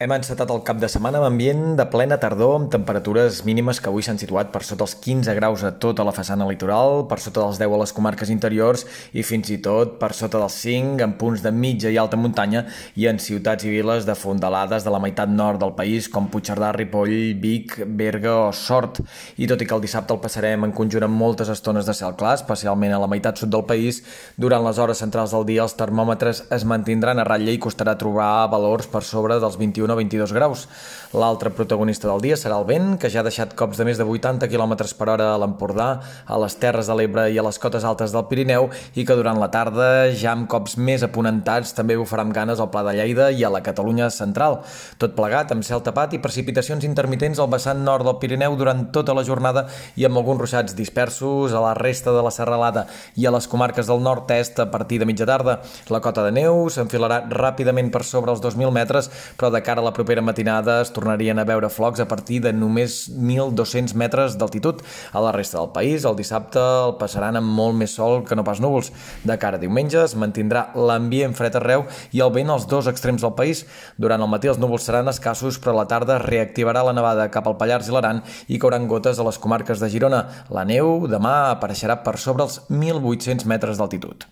Hem encetat el cap de setmana amb ambient de plena tardor amb temperatures mínimes que avui s'han situat per sota els 15 graus a tota la façana litoral, per sota dels 10 a les comarques interiors i fins i tot per sota dels 5 en punts de mitja i alta muntanya i en ciutats i viles de fondalades de la meitat nord del país com Puigcerdà, Ripoll, Vic, Berga o Sort. I tot i que el dissabte el passarem en conjunt amb moltes estones de cel clar, especialment a la meitat sud del país, durant les hores centrals del dia els termòmetres es mantindran a ratlla i costarà trobar valors per sobre dels 21 21 o 22 graus. L'altre protagonista del dia serà el vent, que ja ha deixat cops de més de 80 km per hora a l'Empordà, a les Terres de l'Ebre i a les cotes altes del Pirineu i que durant la tarda, ja amb cops més aponentats, també bufarà amb ganes al Pla de Lleida i a la Catalunya central. Tot plegat amb cel tapat i precipitacions intermitents al vessant nord del Pirineu durant tota la jornada i amb alguns ruixats dispersos a la resta de la serralada i a les comarques del nord-est a partir de mitja tarda. La cota de neu s'enfilarà ràpidament per sobre els 2.000 metres, però de cara a la propera matinada es tornarien a veure flocs a partir de només 1.200 metres d'altitud. A la resta del país, el dissabte el passaran amb molt més sol que no pas núvols. De cara a diumenge es mantindrà l'ambient fred arreu i el vent als dos extrems del país. Durant el matí els núvols seran escassos, però a la tarda reactivarà la nevada cap al Pallars i l'Aran i cauran gotes a les comarques de Girona. La neu demà apareixerà per sobre els 1.800 metres d'altitud.